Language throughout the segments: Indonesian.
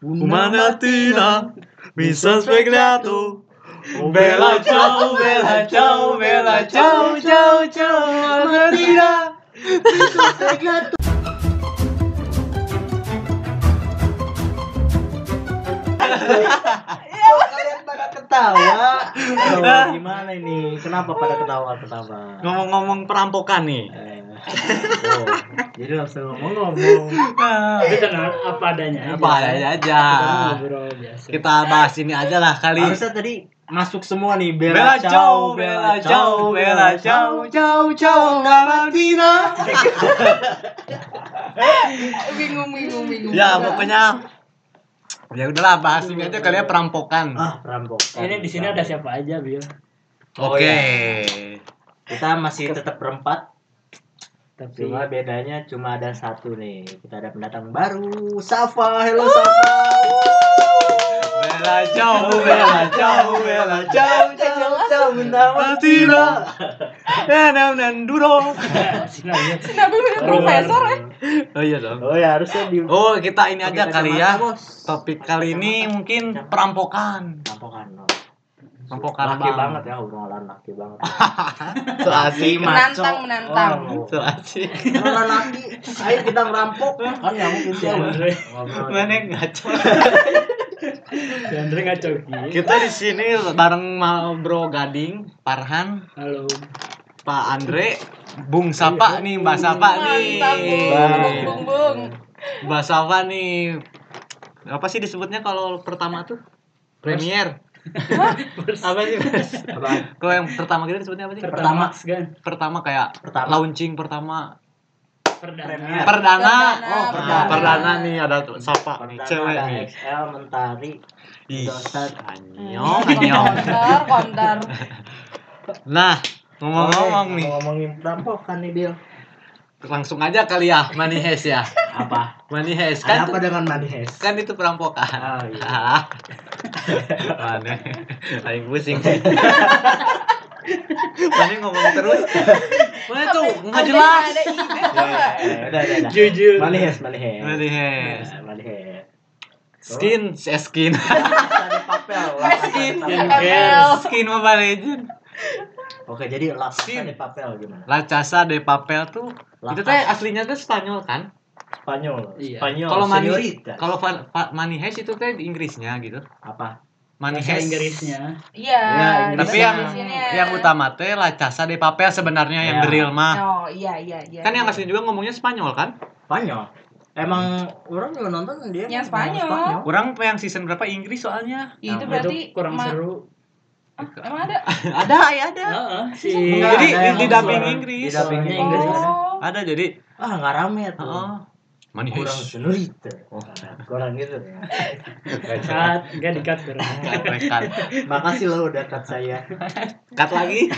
Una mattina mi sono svegliato. Bella ciao, bella ciao, bella ciao, ciao, ciao. Una mattina mi sono svegliato. Kalian pada ketawa. Oh, gimana ini? Kenapa pada ketawa pertama? Ngomong-ngomong perampokan nih. Eh, oh, jadi langsung ngomong-ngomong. Itu dengan apa adanya aja. Apa adanya aja. Kita ngobrol biasa. Kita bahas ini aja lah kali. Harusnya tadi masuk semua nih Bella ciao, bella ciao, bella ciao, ciao, ciao, una mattina. bingung bingung bingung Ya pokoknya ya udahlah bahas ini aja kali ya perampokan. Ah, perampokan. Ini di sini ada siapa aja, Bil? Oh, Oke. iya. Kita masih tetap berempat. Tapi Cuma bedanya cuma ada satu nih. Kita ada pendatang baru. Safa, hello Safa. Bella ciao, bella ciao, bella ciao, ciao, ciao, una mattina. Nanam nanduro. Kenapa udah profesor ya? Oh iya dong. Oh ya harusnya di Oh kita ini aja kali ya. Topik kali ini mungkin perampokan. Perampokan. No. Perampokan laki Bang. banget ya obrolan laki banget. So asik. Menantang, menantang. Oh, So asik. obrolan laki. Ayo kita merampok. Kan nggak mungkin sih. Mana ngaco. Andre ngaco Ki. Kita di sini bareng Ma Bro Gading, Farhan, Halo. Pak Andre, Bung Sapa nih, Mbak Sapa nih. Bung, bung, bung. Mbak Sapa nih. Apa sih disebutnya kalau pertama tuh? Premier. apa sih? Kalau yang pertama kita disebutnya apa sih? Pertama kan. Pertama kayak Pertama. launching pertama. Perdana. Premier. Perdana. Oh, Nah, perdana. perdana nih ada Sapa nih, Pertama cewek ada nih. XL mentari. Ih, Dosa. anyong, anyong. Konter, konter. Nah, ngomong-ngomong nih, Ngomongin perampokan nih Bill. Langsung aja kali ya, Money Heist ya. Apa? Money Heist Ada kan apa dengan Money Heist? kan itu perampokan. Oh, iya. Mana? Aing pusing sih. Mana ngomong terus? Mana tuh nggak jelas. Ada ide Udah, udah, udah. Jujur. Money Heist, Money Heist. Money Heist. Money Heist. Skin, eh, skin, Ada papel. Skin. Skin. ML. skin Mobile Legend. Oke, jadi La. Casa de Papel gimana? La Casa de Papel tuh La itu teh aslinya tuh Spanyol kan? Spanyol. Iya. Spanyol. Kalau Señorita. kalau money heist itu teh di Inggrisnya gitu. apa? Bahasa heist. Inggrisnya. Iya. Ya, di Tapi yang ya. yang utama teh La Casa de Papel sebenarnya yang Ya. the real mah. Oh iya iya iya. Kan yang asli juga ngomongnya Spanyol kan? Spanyol. Emang orang juga nonton dia. Yang ngomong Spanyol. Kurang yang season berapa Inggris soalnya? Itu Nah, berarti itu kurang seru. Ah, emang ada? ada ya ada. Heeh, si Jadi ada di, yang di dubbing suara- Inggris. di dubbingnya Oh. Inggris ada. Ada jadi Ah, nggak rame tuh. heeh. Money Kurang heist. señorita. Oh. Kurang gitu. cut, enggak di cut kurang. Rekan. Makasih lo udah cut saya. Cut lagi.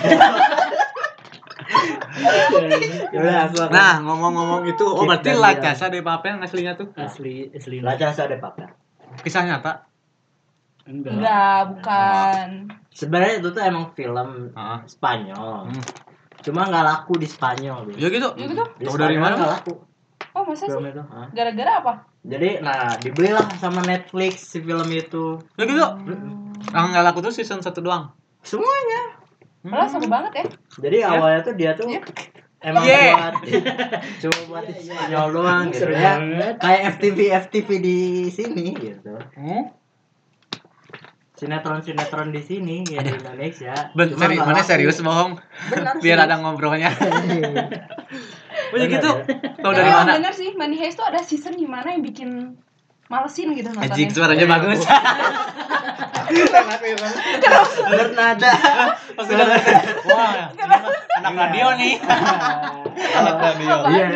Nah, ngomong-ngomong itu, oh berarti dan La dia. Casa de Papel aslinya tuh Asli asli. La Casa de Papel. kisah nyata. Enggak. Enggak, bukan. Sebenarnya itu tuh emang film Heeh. Spanyol. Hmm. Cuma nggak laku di Spanyol. Ya gitu. Ya gitu. Di Tahu dari mana? nggak laku Oh, masa film sih? Gara-gara apa? Jadi, nah dibelilah sama Netflix si film itu. Ya gitu. Yang nggak laku tuh season 1 doang. Semuanya. Malah seru banget ya. Jadi awalnya tuh dia tuh Iya. emang Yeah. buat cuma buat di Spanyol doang gitu Seru ya. banget. Kayak FTV FTV di sini gitu. Hmm? Sinetron sinetron di sini ya di Indonesia. Ben, seri, mana serius bohong? Benar. Biar serius. ada ngobrolnya. Oh ya Benar, gitu. ya. Tahu dari emang mana? bener sih, Money Heist tuh ada season gimana yang bikin malesin gitu nontonnya. Ajik suaranya bagus. Bernada. Wah, anak radio nih. Anak radio. Iya.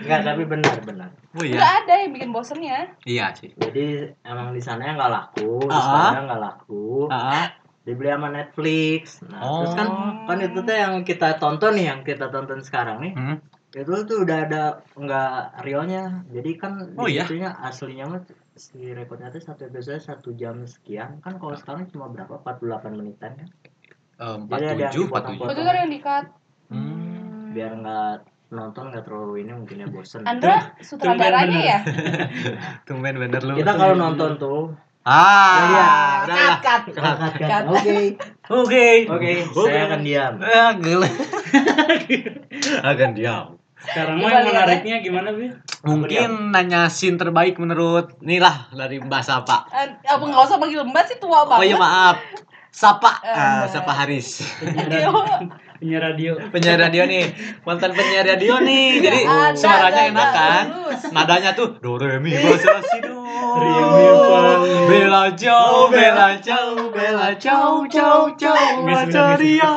Enggak, tapi benar benar. Oh Enggak iya. ada yang bikin bosennya. Iya sih. Jadi emang di sana nggak laku, di Ah. Spanyol nggak laku. Heeh. Dibeli sama Netflix. Nah, Oh. terus kan kan itu tuh yang kita tonton nih, yang kita tonton sekarang nih. Hmm. Itu tuh udah ada nggak realnya. Jadi kan Oh, iya? aslinya mah si rekodnya tuh satu episode satu jam sekian kan kalau sekarang cuma berapa 48 menitan kan Eh, yang 47, dipotong-potong. 47. Betul kan yang dikat. Hmm. biar nggak nonton nggak terlalu ini mungkin ya bosen Andra sutradaranya ya? Tumben bener lu. kita kalau nonton tuh Ah, udah lah. cut, cut. cut, cut, cut. Cut. oke Oke. oke saya akan diam Ah. Akan diam. Sekarang Coba mah menariknya gimana, Bi? Mungkin nanya scene terbaik menurut nih lah dari Mbak Sapa. Eh, Apa nggak usah panggil mbak sih tua Oh banget. iya maaf. Sapa, Mbak. Sapa Haris. Penyiar, radio. penyiar radio nih. Mantan penyiar radio nih. Jadi Ada, suaranya ada, enak kan nadanya tuh do re mi fa sol si do. Re, mi, fa. bela jauh bela jauh bela jauh jauh jauh ceria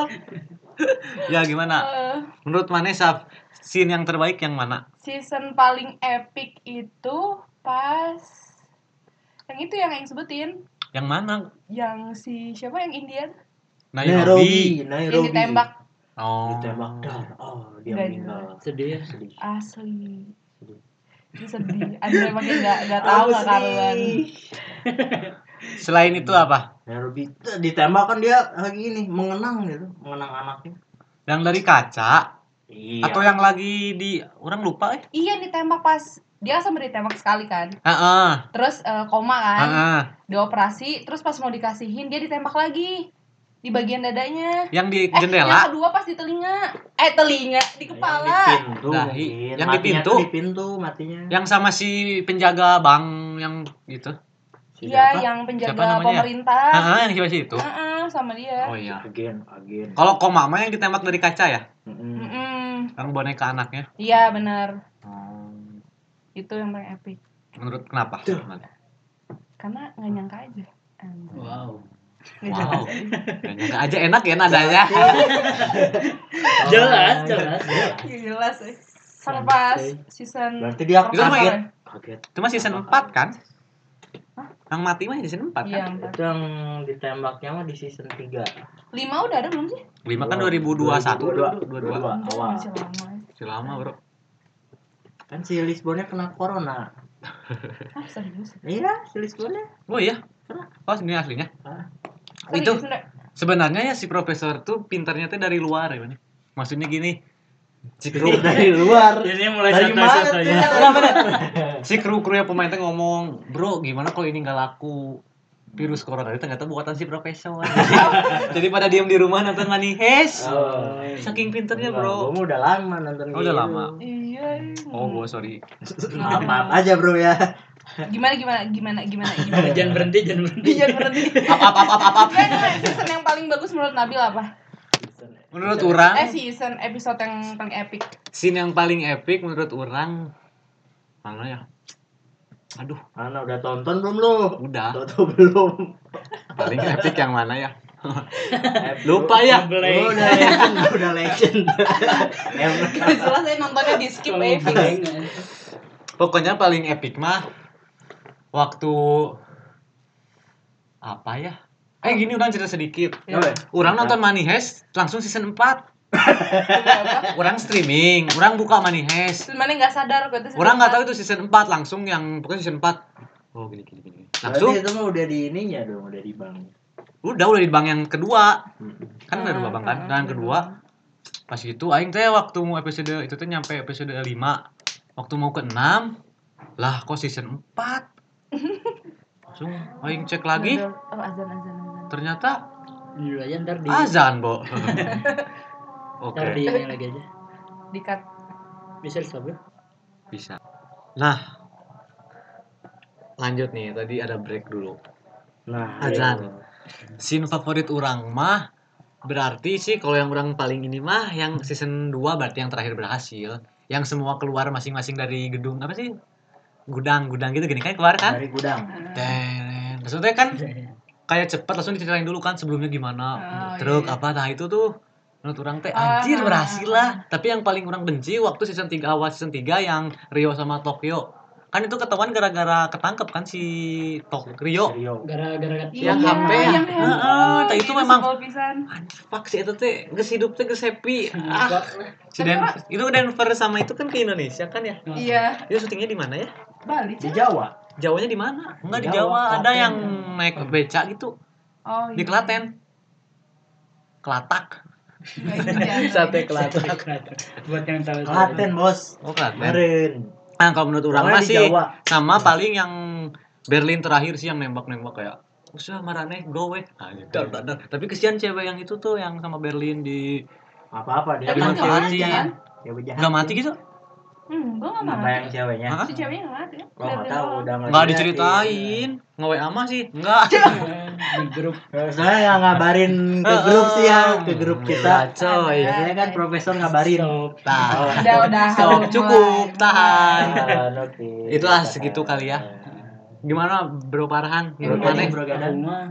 ya gimana? Eh, menurut Manesa scene yang terbaik yang mana? Season paling epic itu pas yang itu yang yang sebutin. Yang mana? Yang si siapa? Yang Indian? Nairobi Nairobi. Yang ditembak oh. Ditembak dar oh dia Nggak meninggal. Sedih ya. sedih. Asli. Itu sedih. Andra emangnya nggak nggak tahu nggak karuan. Selain itu apa? Nairobi ditembak kan dia lagi ini mengenang gitu. Mengenang anaknya. Yang dari kaca? Iya. Atau yang lagi di orang lupa eh? Iya ditembak pas dia kan sampai ditembak sekali kan. Heeh, terus eh, koma kan. Heeh. dioperasi terus pas mau dikasihin dia ditembak lagi di bagian dadanya yang di eh yang jendela kedua pas di telinga eh telinga di Yang kepala di pintu Dahi. mungkin. Yang di pintu. tuh di pintu matinya yang sama si penjaga bank yang gitu iya siapa? yang Siapa penjaga namanya? pemerintah Heeh, yang siapa sih itu Heeh, sama dia oh iya agen agen kalau koma mah yang ditembak dari kaca ya Mm-mm. Mm-mm. yang boneka anaknya iya benar oh. itu yang paling epic menurut kenapa karena nggak nyangka aja. Wow. Wow aja. Gak nyangka aja enak ya nadanya Jelas, jelas. Jelas pas season berarti dia kaget ya? kaget itu mah season 4 kan yang mati mah season 4 Iya, kan empat. itu yang ditembaknya mah di season 3 Lima udah ada belum sih? 5 kan 2021 22 Dua, Anjay, awal. Masih lama. ya. masih lama bro kan si Lisbonnya kena corona Ah, serius? iya si Lisbonnya oh iya oh ini aslinya Ah. Itu. Sebenarnya ya si profesor tuh pintarnya tuh dari luar ya Bang. maksudnya gini si kru dari luar Ini mulai dari mana si kru kru yang pemain tuh ngomong bro gimana kalau ini nggak laku virus corona itu ternyata buatan si profesor jadi pada diem di rumah nonton Money Heist Oh. saking pinternya Gue bro udah lama nonton Oh, udah gitu. lama. Iya. oh gue sorry maaf maaf aja bro ya Gimana gimana gimana gimana gimana? Jangan berhenti, jangan berhenti. Jangan berhenti. up up, up. Ya, nah, season yang paling bagus menurut Nabil apa? menurut Eh orang season episode yang paling epic. scene yang paling epic menurut orang mana ya aduh mana udah tonton belum lu udah Toto belum paling epic yang mana ya Eh, lupa ya udah legend udah legend jelas saya nontonnya di skip ya. blank, pokoknya paling epic mah waktu apa ya? Eh gini orang cerita sedikit. Ya. orang nonton Money Heist langsung season 4 Apa? orang streaming orang buka Money Heist. Mana nggak sadar itu. orang nggak tahu itu season 4 langsung yang pokoknya season 4 oh gini gini gini. Langsung? Berarti itu mah udah di ininya dong udah di bank. Udah udah di bank yang kedua. Hmm. kan ada dua bank kan? Ah, nah, yang kedua pas itu aing teh waktu mau episode itu teh nyampe episode 5 waktu mau ke 6 lah kok season 4 langsung aing cek lagi Oh, azan azan azan. ternyata Dulu aja ntar di azan bo oke ntar di ini lagi aja. Di cut. Bisa di stop ya? bisa nah lanjut nih tadi ada break dulu nah Azan. iya. scene favorit orang mah berarti sih kalau yang orang paling ini mah yang season 2 berarti yang terakhir berhasil yang semua keluar masing-masing dari gedung apa sih gudang gudang gitu gini kan keluar kan dari gudang Dan maksudnya kan kayak cepet langsung diceritain dulu kan sebelumnya gimana. Oh, truk iya. apa. Nah itu tuh menurut orang teh Ah. anjir berhasil lah. tapi yang paling orang benci waktu season 3 awal season 3 yang Rio sama Tokyo. Kan itu ketahuan gara-gara ketangkep kan si Tok Rio. Rio. Gara-gara Yang Iya, HP ya? yang Heeh, handphone. tah itu memang- anjir fuck sih itu teh geus hidup teh geus happy. Ah. Si Den itu Denver sama itu kan ke Indonesia kan ya? Iya, itu syutingnya di mana ya? Bali di. Jawa Jawanya di mana enggak di Jawa, Jawa ada yang naik beca gitu Oh, di iya. Klaten Kelatak Sate kelaten. Buat yang tahu. Klaten bos. Oh, Klaten. Kemarin. Nah, kalau menurut orang di masih Jawa. sama paling yang Berlin terakhir sih yang nembak-nembak kayak usah marane go weh ah, dar, dar, dar. tapi kesian cewek yang itu tuh yang sama Berlin di Apa-apa dia mati, kan? Jahat. nggak mati gitu Hmm, gue gak mati. bayang ceweknya. Hah? Si ceweknya gak mati kan? Gua nggak tahu udah nggak nggak diliatin. diceritain nge WA mah sih nggak Di grup Soalnya nggak ngabarin ke grup sih ya, ke grup kita. Iya, coy Biasanya kan profesor ngabarin. stop. Nah, Udah, udah. Stop, udah cukup, tahan. Ah, oke. Itulah segitu kali ya. gimana Bro Parhan Bro menurut Bro Aku Gadan. mah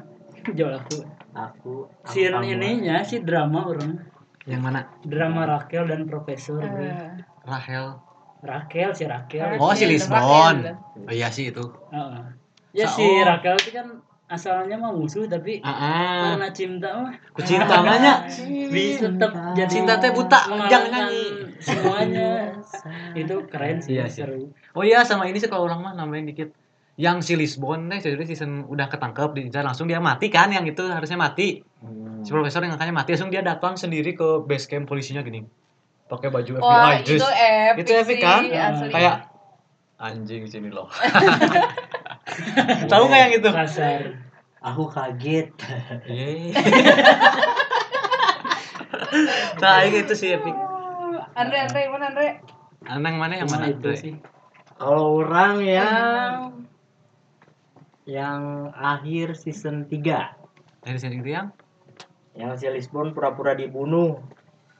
jauh aku. Aku. Si aku- ininya si drama orang. yang mana Drama Rakel dan Profesor. bro. Eh, Rahel Rakel si Rakel. Oh, si Lisbon. Rakel. oh iya sih itu Heeh. Ya si oh. Rakel itu kan asalnya mah musuh tapi ah ah. karena cinta mah Kucinta namanya bisa tetap jadi Cinta teh buta, jangan nyanyi. semuanya itu keren sih Iya sih. seru Oh iya sama ini sih kalau orang mah nambahin dikit. Yang si Lisbon deh jadi season udah ketangkep diincar langsung dia mati kan yang itu harusnya mati. Hmm. Si profesor yang angkanya mati langsung dia datang sendiri ke base camp polisinya gini. Pakai baju Wah, FBI itu just epic Itu epic sih, kan? asli. kayak anjing sini loh. Tahu nggak yang itu? kasar Aku kaget. Nah, itu sih epic. Andre, Andre, mana Andre? Anang mana yang mana itu sih Kalau orang yang yang akhir season 3 Dari sini itu yang yang si Lisbon pura-pura dibunuh.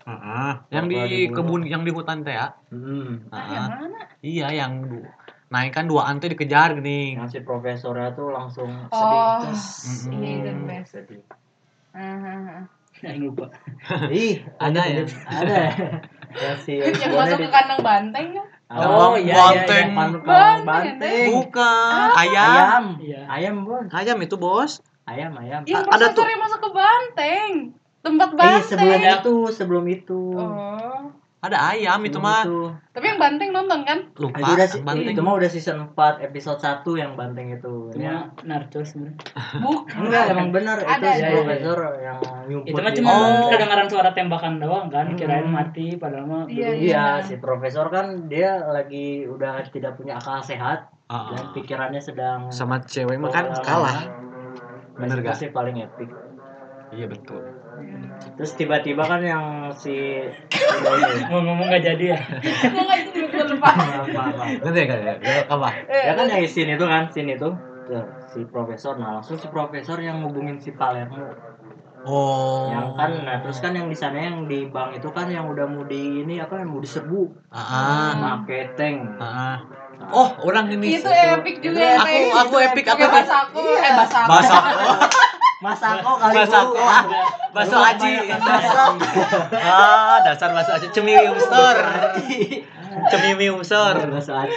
Heeh. yang di dibunuh? kebun yang di hutan teh ya. Hmm. Ah, Heeh. yang mana? Iya, yang du- naik kan dua ante dikejar gini. Yang si profesornya tuh langsung Oh, sedih. Mm-mm. ini the best. Sedih. Ah, yang lupa Ih, Ada ya? Ada. yang si Yang masuk di- ke kandang banteng kan? Oh, iya, iya, banteng. iya. Pan- Banteng. banteng. Bukan, ayam. Ayam. Iya. Ayam, Bos. Ayam itu, Bos. Ayam, ayam. Yang ada profesor tuh. yang masuk ke banteng. Tempat Eh, banteng. sebelum itu, sebelum itu. Oh. Ada ayam itu Sebelum mah. itu. Tapi yang banteng nonton kan? Lupa. Itu udah si- banteng. itu mah udah season 4 episode 1 yang banteng itu. itu Ya. narcos sebenarnya Bukan. Enggak, emang benar itu Ada, si ada. profesor yang nyumput. itu mah cuma banteng. kedengaran suara tembakan doang kan kirain Hmm. mati padahal mah Iya. Iya, si profesor kan dia lagi udah tidak punya akal sehat Ah, dan pikirannya sedang Sama cewek mah kan Oh, kalah. Bener Bener gak? gak? sih paling epic. Iya betul. Terus tiba-tiba kan yang si mau ngomong gak jadi ya enggak itu gue lupa. apa apa. Nanti ya kan ya. Ya, Apa? Ya kan yang scene itu kan, scene itu tuh, si profesor nah langsung si profesor yang ngubungin si Palermo Oh. yang kan nah terus kan yang di sana yang di bank itu kan yang udah mau di ini apa yang mau diserbu Ah, ah. pakai tank Ah, ah. Oh, orang ini. Itu epic juga ya, Aku Rey. aku epic aku epic. bahasa aku, eh bahasa aku. Bahasa kok kali. Bahasa Lu Aji. Ah, dasar bahasa Aji cemiwium store. Cemiwium store.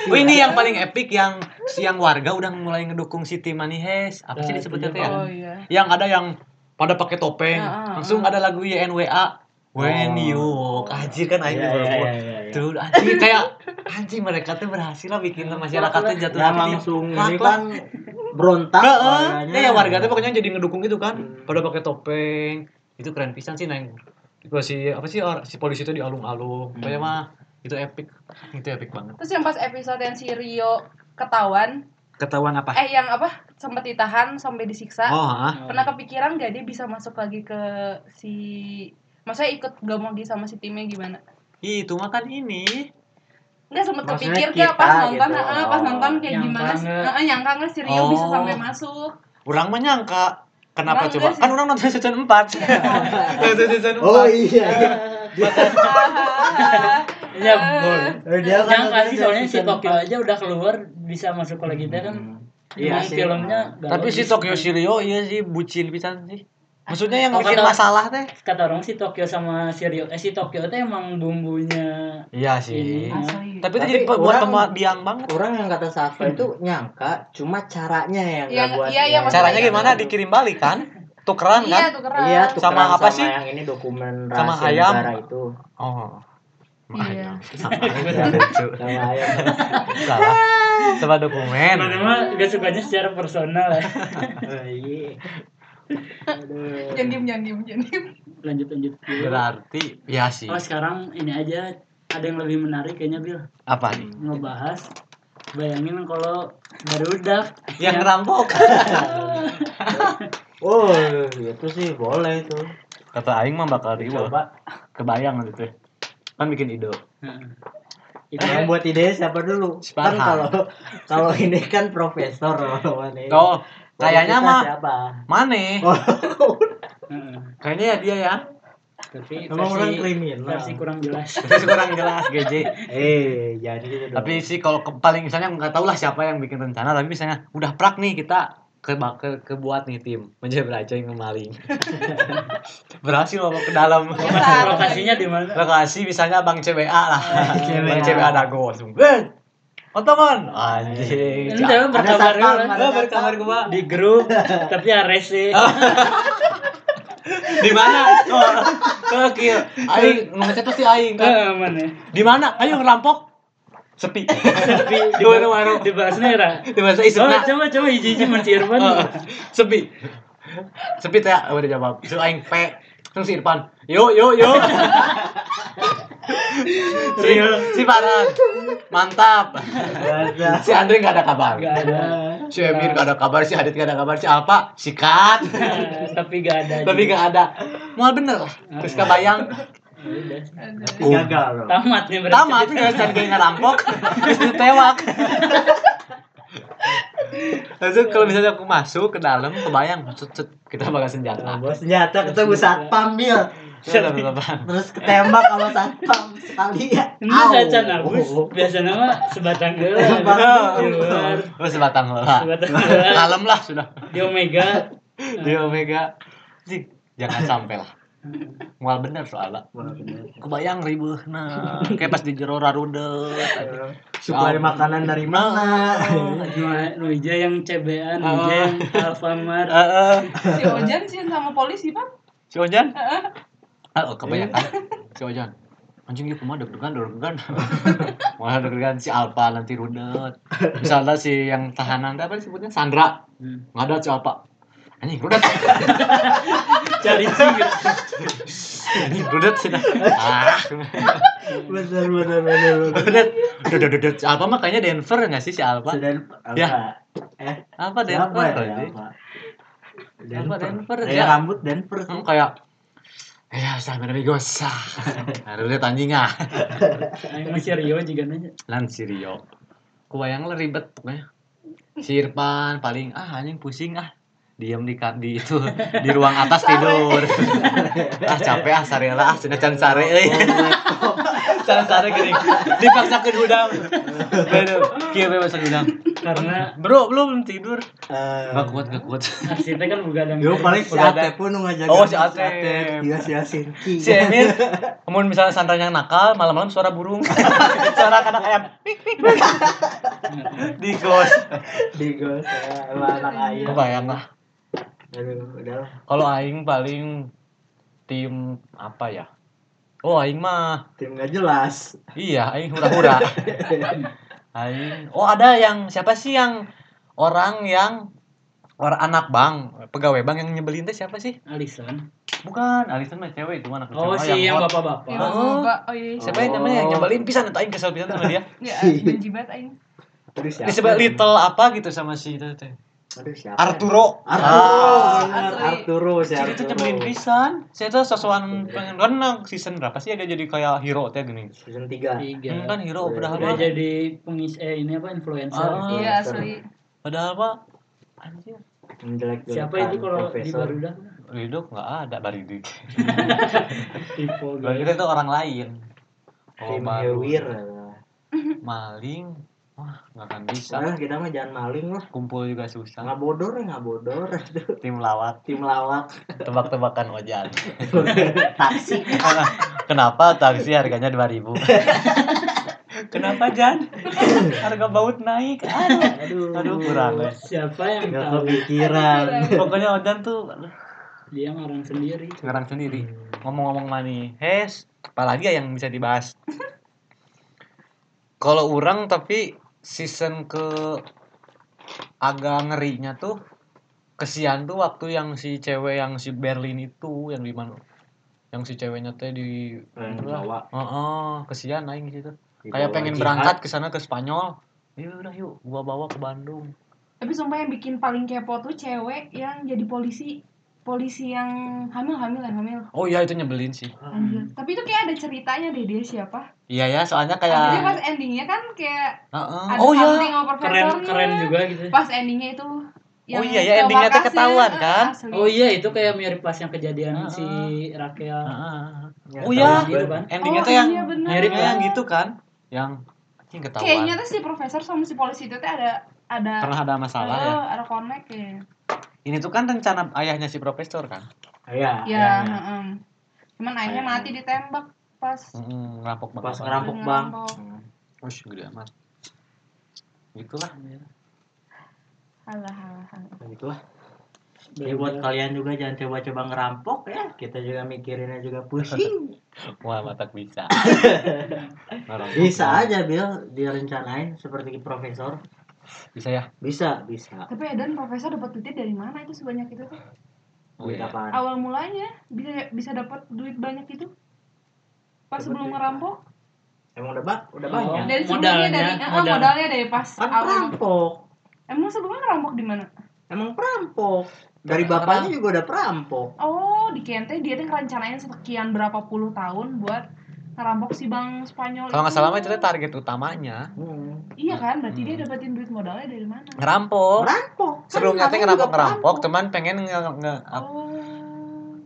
Oh ini yang paling epic yang siang warga udah mulai ngedukung Siti Manihes. Apa sih Nah, disebutnya ya? Oh iya. Yang ada yang pada pakai topeng. Ah, ah, Langsung ah. ada lagu YNWA. When Oh. you walk. Anjir kan aing Iya, iya, iya, iya, iya. Tuh anjir kayak anjir mereka tuh berhasil lah bikin masyarakatnya jatuh hati. langsung ini kan berontak Heeh. warganya. Ya, warga tuh pokoknya jadi ngedukung gitu kan. Hmm. Pada pakai topeng. Itu keren pisan sih neng. Gua si apa sih or- si polisi itu di alung-alung. Hmm. Pokoknya mah itu epic. Itu epic banget. Terus yang pas episode yang si Rio ketahuan, Ketahuan apa? eh yang apa? Sempat ditahan sampai disiksa. Oh, ah. Pernah kepikiran gak dia bisa masuk lagi ke si Maksudnya ikut gak mau sama si timnya gimana? Itu mah kan ini. Enggak sempet Maksudnya kepikir kita gak pas nonton, gitu. ah, pas Oh. nonton kayak Nyangka gimana sih? nggak? Heeh, nyangka nggak si Rio Oh. bisa sampai masuk? Orang menyangka Kenapa Emang coba? enggak sih? Kan orang nonton season 4. Nonton season 4. Oh iya. Iya, bol. Eh, Dia kan nontonnya sih soalnya si season Tokyo empat. aja udah keluar bisa masuk ke kita kan. Hmm. Iya Emang sih. filmnya gak Tapi si. Tokyo Shiryo iya sih bucin pisan sih. Maksudnya yang Oh, bikin kata- masalah teh. kata orang si Tokyo sama si Rio eh si Tokyo itu emang bumbunya Iya sih. Asli. Tapi itu jadi buat biang banget. Orang yang kata Safa itu nyangka cuma caranya yang Iya, nggak buat iya, iya, Caranya gimana dikirim balik kan? Tukeran Iya kan? tuh keren. Iya, tukeran Sama apa sih? yang ini dokumen Sama rahasia ayam. negara itu. Oh. Iya. Sama ayam lucu. Sama ayam. Salah. Sama dokumen. Mana mah gak sukanya secara personal ya. Oh, iya. Jangan diem, jangan diem, jangan diem. lanjut lanjut dulu. Berarti ya sih. oh sekarang ini aja ada yang lebih menarik kayaknya Bil Apa nih? ngebahas bayangin kalau barudak Yang ngerampok. Oh, itu sih boleh itu. Kata aing mah bakal. Coba. Kebayang gitu. Kan bikin ide. Heeh. itu Yang buat ide siapa dulu? Si Kan kalau kalau ini kan profesor mana? Oh, kayaknya mah siapa? Mane. Oh, Heeh. Kayaknya ya dia ya. tapi emang orang versi, kriminal. versi kurang jelas Terus kurang jelas GJ. Eh, jangan gitu. Tapi sih kalau ke- paling misalnya nggak tahu lah siapa yang bikin rencana, tapi misalnya udah prak nih kita ke ke, ke buat nih tim menjadi belajar yang maling. Berhasil bawa ke dalam. lokasi lokasinya di mana Lokasi misalnya Bang CBA lah. CBA. Bang CBA Dago langsung. Eh, teman anjing. ini coba berkabar dulu ada Oh, berkabar gua. di grup tapi Ares sih Di mana? Oh, oh. Aing nu ngechat pasti aing kan. Eh, mana Di mana? Ayo ngerampok. Sepi. tapi di mana mana? di bahasnya era Di bahasa oh isukna. coba coba hiji hiji menci Irfan Oh, sepi. Sepi teh udah jawab. Su aing pe. Terus si Irfan. Yo yo yo. si, si Farhan. Mantap. Si Andre nggak ada kabar. nggak ada Si Emir nggak ada kabar, si Adit nggak ada kabar, si Alpa sikat. tapi nggak ada Tapi nggak ada. Mual bener lah. Terus kebayang Ya udah Gagal loh. tamat nih berarti tamat nggak bisa kayak ngerampok, terus ditewak. Langsung kalau misalnya aku masuk ke dalam, kebayang, cet, cet, kita bakal senjata. Bawa senjata ketemu satpam bil. Sudah berapa? Terus ketembak sama satpam sekali ya. ini Au. cacan abus biasa nama sebatang di luar Oh, sebatang geus Kalem lah sudah. di Omega Di Omega. Sih, jangan sampai lah. Mual bener soalnya. Kebayang ribuh nah kayak pas di jero rarudet. Suplai makanan dari mana? nu nu hija yang CBA nu Oh. hija yang Alfamart Heeh. Si Ojan sih sama polisi, Pak. Si Ojan? Ah, oh, kebanyakan. Si Ojan. Anjing dia kumaha deg-degan, deg-degan. Malah deg-degan si Alpa nanti rudet. Misalnya si yang tahanan apa disebutnya Sandra. Hmm. Ada si Alpa. Anjing rudet. cari sih Anjing rudet sudah. Ah. Bener bener bener bener. Rudet. Rudet rudet. Si Alpa mah kayaknya Denver nggak sih si Alpa? Sudah Ya. apa? Eh, Apa siapa Denver? ya? Apa? Apa Denver? Kayak Ya. rambut Denver sih. Hmm, kayak Ya, sama amigos. Nah, rudet anjing ah. Aing masih Rio juga nanya Lan si Rio. Kebayang lah ribet pokoknya. Si Irfan paling ah anjing pusing ah. Diam di di itu di ruang atas tidur. ah capek ah sarela ah cenah can sare euy. can sare geuning. Dipaksa ke gudang. Aduh, kieu we masuk gudang. Karena Bro, belum tidur. Eh, Gak kuat, gak kuat. arsitnya kan begadang Yo paling si Udah Ate pun nu ngajaga. Oh, si Ate. Iya si Asinki. Si Emir, kemudian misalnya santran yang nakal, malam-malam suara burung. suara anak ayam. Pik, pik, pik. Di kos. Di gos ya, anak ayam. Kebayang lah. Aduh, udahlah. Kalau aing paling tim apa ya? Oh aing mah Tim nggak jelas. iya aing hura-hura. aing oh ada yang siapa sih yang orang yang orang anak bang pegawai bang yang nyebelin teh siapa sih? Alison Bukan, Alison mah cewek itu anak oh si yang bapak-bapak Iya, Oh. Bapak. Oh iya. Siapa yang namanya yang nyebelin pisan itu aing kesel pisan sama dia. Ya, benci banget aing. Aduh siapa? Disebut little apa gitu sama si itu teh. Aduh siapa? Arturo. Arturo, Ah. bener. Asli. Arturo si Si itu Arturo. nyebelin pisan. Saya tuh sosokan pengen kan season berapa sih dia jadi kayak hero teh gini. Season 3. tiga Hmm, kan hero padahal udah mah. jadi pengis eh ini apa influencer Ah. Iya, asli. Padahal mah anjir. Menjelek siapa itu kalau di Barudak Ridho nggak ada Baridik. tipe Baridik itu orang lain. Oh. Hewir. Maling. Wah, nggak akan bisa. Nah, kita mah jangan maling lah. Kumpul juga susah. Nggak bodor ya, nggak bodor. Tim lawak, tim lawak. tebak-tebakan ojan. Taksi. Kenapa taksi harganya 2000? Kenapa Jan? Harga baut naik. Aduh, Aduh, aduh kurang ya. siapa yang Nggak tahu kepikiran. Pokoknya ojan tuh dia ngarang sendiri ngarang sendiri. Ngomong-ngomong money, hes, apalagi ya yang bisa dibahas? Kalau orang tapi season ke agak ngerinya tuh kesian tuh waktu yang si cewek yang si Berlin itu yang di mana yang si ceweknya teh di itulah. Jawa. Heeh, kesian aing gitu kayak bawah pengen jihad. berangkat ke sana ke Spanyol ya udah yuk gua bawa ke Bandung Tapi sumpah yang bikin paling kepo tuh cewek yang jadi polisi polisi yang hamil hamil yang hamil. oh iya itu nyebelin sih Anjir. Tapi itu kayak ada ceritanya deh dia siapa. Iya ya soalnya Jadi kayak pas endingnya kan kayak Heeh. ada oh iya something sama keren profesornya. keren juga gitu Pas endingnya itu Oh iya ya, endingnya tuh ketahuan, kan? asli. oh iya itu kayak mirip pas yang kejadian Ah, si Raquel Heeh. Yang oh iya gitu kan endingnya Oh, tuh yang iya, bener. miripnya yang gitu kan yang anjing ketahuan Kayaknya tuh si profesor sama si polisi itu tuh ada ada pernah ada masalah eh, ya ada connect ya. ini tuh kan rencana ayahnya si profesor kan Iya. Ya, heeh. Cuman Ayahnya. mati ditembak pas Mm, ngerampok banget Pas ngerampok bang. Ush, gede amat gitulah Halah, halah, halah. Begitulah. Jadi buat kalian juga jangan coba-coba ngerampok ya. Kita juga mikirinnya juga pusing. wah mata bisa. Bisa aja Bill direncanain seperti profesor. bisa ya Bisa, bisa. Tapi Edan profesor dapat duitnya dari mana itu sebanyak itu tuh? oh, Duit iya. Awal mulanya bisa bisa dapat duit banyak itu? Pas sebelum ngerampok? Emang udah bak, udah Oh. banyak. Dari sebelumnya Modalnya, dari eh, modal. modalnya dari pas Kan awal. perampok. Emang sebelumnya ngerampok di mana? Emang perampok. Dari bapaknya juga udah perampok. Oh, di Kente dia tuh ngerencanain sekian berapa puluh tahun buat ngerampok si Bang Spanyol kalau nggak salah mah itu target utamanya Hmm. Iya kan, berarti dia Hmm. dapetin duit modalnya dari mana? ngerampok Perampok. Kan sebelumnya teh namanya ngerampok ngerampok teman pengen nge nge Oh.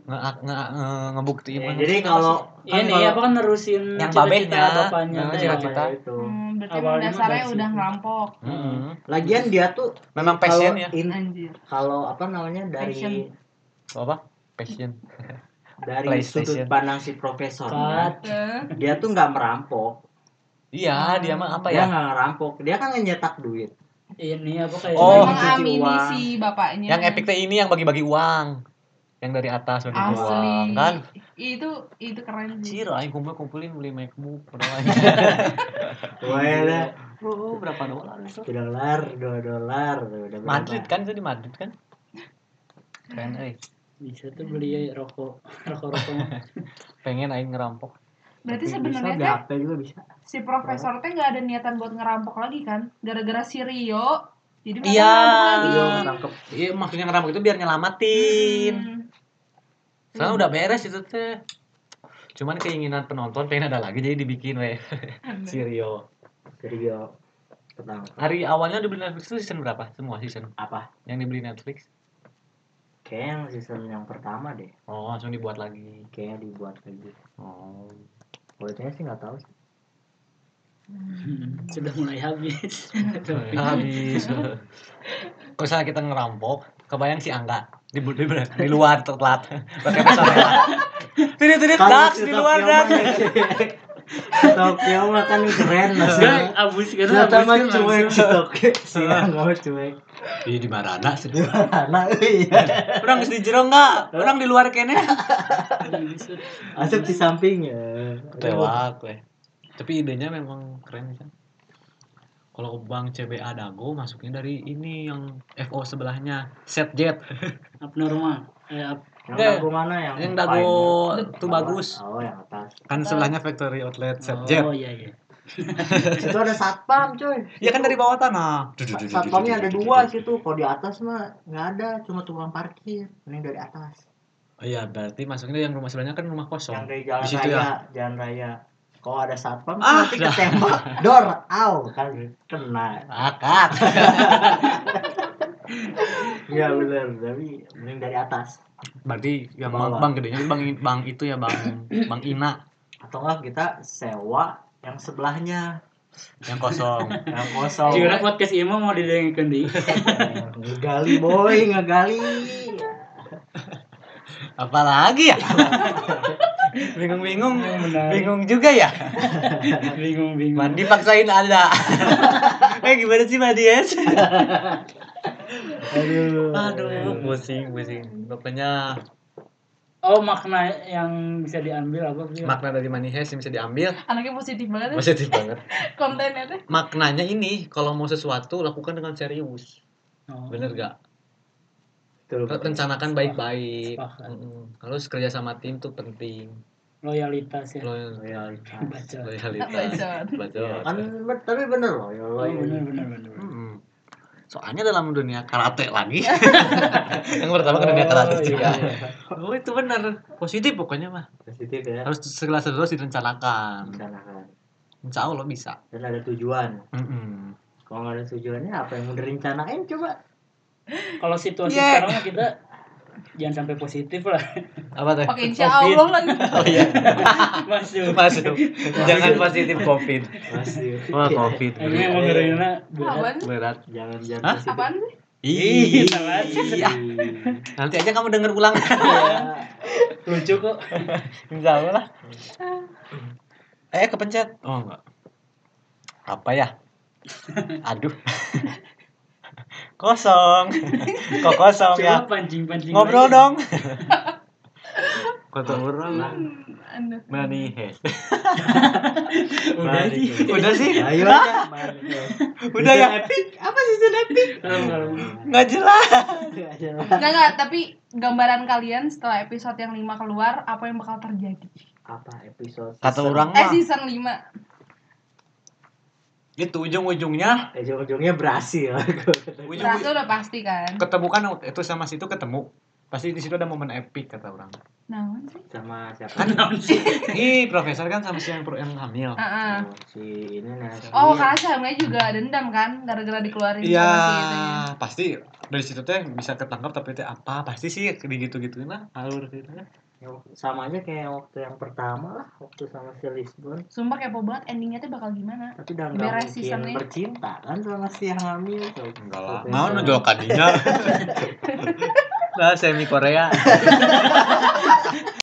Nge, nge, nge- ngebuktiin Ya, jadi kalau kan ini kalau- apa kan nerusin Yang babehnya, bapaknya nah, teh. cita-cita. itu. Hmm, berarti Awalnya dasarnya udah situ. ngerampok. Mm-mm. Lagian dia tuh memang kalau passion ya kalau apa namanya dari Passion. apa passion dari sudut pandang si profesor. Eh, dia tuh nggak merampok iya dia mah apa dia ya nggak ngerampok dia kan nyetak duit Ini apa kayak Oh. Emang Cuci amini uang. si bapaknya. yang epic teh ini yang bagi-bagi uang yang dari atas bagi uang kan? Itu itu keren sih. Ciro, aing kumpul kumpulin beli MacBook padahal Wah lah. Oh, berapa dolar itu? Dolar dua dolar udah berapa? Madrid kan? Itu di Madrid kan? Keren eh. Bisa tuh beli rokok rokok rokok pengen aing ngerampok. Berarti sebenarnya bisa, teh BHP juga bisa. si profesor teh nggak ada niatan buat ngerampok lagi kan? Gara-gara si Rio. Jadi Iya. Iya, iya maksudnya ngerampok itu biar nyelamatin. Hmm. Soalnya udah beres itu teh. Cuman keinginan penonton pengen ada lagi jadi dibikin weh. Si Rio. Jadi dia tenang. Hari awalnya dibeli Netflix itu season berapa? Semua season? Apa? Yang dibeli Netflix? Kayak yang season yang pertama deh. Oh langsung dibuat lagi. Kayaknya dibuat lagi. Oh. Kulitnya sih nggak tahu sih. Hmm, sudah mulai habis. Habis. Kalau misalnya kita ngerampok kebayang si Angga di, di, di luar telat pakai pesawat tidak tidak Kalau Dax si di luar Dax. Ya, Tokyo mah kan keren lah Enggak, abus kan Ternyata abus mah kan cuek si Tokyo. Si Angga mah cuek. Iya di Marana sih. Mana iya. Orang di jero enggak orang di luar kene. Asap di sampingnya lewat weh. Tapi idenya memang keren sih kalau Bang CBA Dago masuknya dari ini yang FO sebelahnya set jet. Abnormal eh, ab- Yang dago mana? Yang yang? Dago tuh bagus. Oh yang atas. Kan sebelahnya factory outlet set jet. oh iya iya. Situ ada satpam coy ya kan dari bawah tanah. Satpamnya ada dua situ. Kalau di atas mah nggak ada Cuma tukang parkir. Ini dari atas. Oh iya, berarti masuknya yang rumah sebelahnya kan rumah Yang kosong. dari jalan Di situ raya ya? Jalan raya Kalau ada satpam Ah, nanti ketembak. Dor Au kan Kena. Akad. Iya bener Tapi mending dari atas. Berarti Bawah. bang, bang gedenya bang bang itu ya bang. Bang Ina. Atau enggak kita sewa Yang sebelahnya? Yang kosong. Yang kosong. Kira podcast Imo mau didengarkan di. Ngegali boy Ngegali. Apalagi ya? Bingung-bingung. Bingung juga ya. bingung bingung Mandi paksain ada. eh gimana sih Madies? Aduh Aduh, pusing, pusing. Pokoknya oh makna yang bisa diambil apa sih makna dari Manihes yang bisa diambil Anaknya positif banget positif banget. kontennya teh. Maknanya ini kalau mau sesuatu lakukan dengan serius. oh. Bener gak? Betul. rencanakan baik-baik. Mm-mm. kalau kerja sama tim tuh penting loyalitas ya Loyal- Loyalitas. baca loyalitas Bacot. Ya, kan tapi bener loh ya oh, loyal. benar benar benar Mm-mm. soalnya dalam dunia karate lagi yang pertama ke dunia Oh, karate iya. juga oh itu benar positif pokoknya mah Positif ya. harus segala sesuatu direncanakan Rencanakan. insya Allah bisa Dan ada tujuan. Mm-mm. Kalau nggak ada tujuannya apa yang mau direncanain coba? Kalau situasi Yeah. sekarang kita jangan sampai positif lah. Apa tuh? Pakai insya Covid. Allah lagi. oh iya. Masuk. Masuk. Jangan positif covid. Masih. wah covid. Ini emang ngerinya Apaan? sih? berat. Jangan jangan Hah? positif. Apaan? Sih? Ih, iya. Nanti aja kamu denger ulang. Lucu kok. Insya Allah lah. Eh kepencet. Oh enggak. Apa ya? Aduh kosong. Kok kosong ya? Pancing pancing ngobrol lagi. dong. Kota orang. Anda. manihes udah sih. Udah sih? Ayo. Udah? ya? epic. Apa sih itu epic? Nggak jelas. Enggak enggak, tapi gambaran kalian setelah episode yang 5 keluar apa yang bakal terjadi? Apa episode? kata orang Eh season 5. Itu ujung-ujungnya ujung-ujungnya berhasil. ujung Berhasil udah pasti kan. ketemu kan itu sama situ ketemu pasti di situ ada momen epic kata orang Nah, sih. Sama siapa? kan ih profesor kan sama si yang yang hamil Heeh. Oh, si ini Nasri. Oh, karena Syamnya juga dendam kan gara-gara dikeluarin iya si pasti dari situ teh bisa ketangkap tapi teh apa pasti sih gitu gitu lah alur gitu kan Ya, sama aja kayak waktu yang pertama lah, waktu sama si Lisbon. Sumpah kepo banget endingnya tuh bakal gimana. Tapi udah nggak Beres mungkin bercinta kan sama si yang hamil. So, enggak lah mau nonjol kadinya lah semi Korea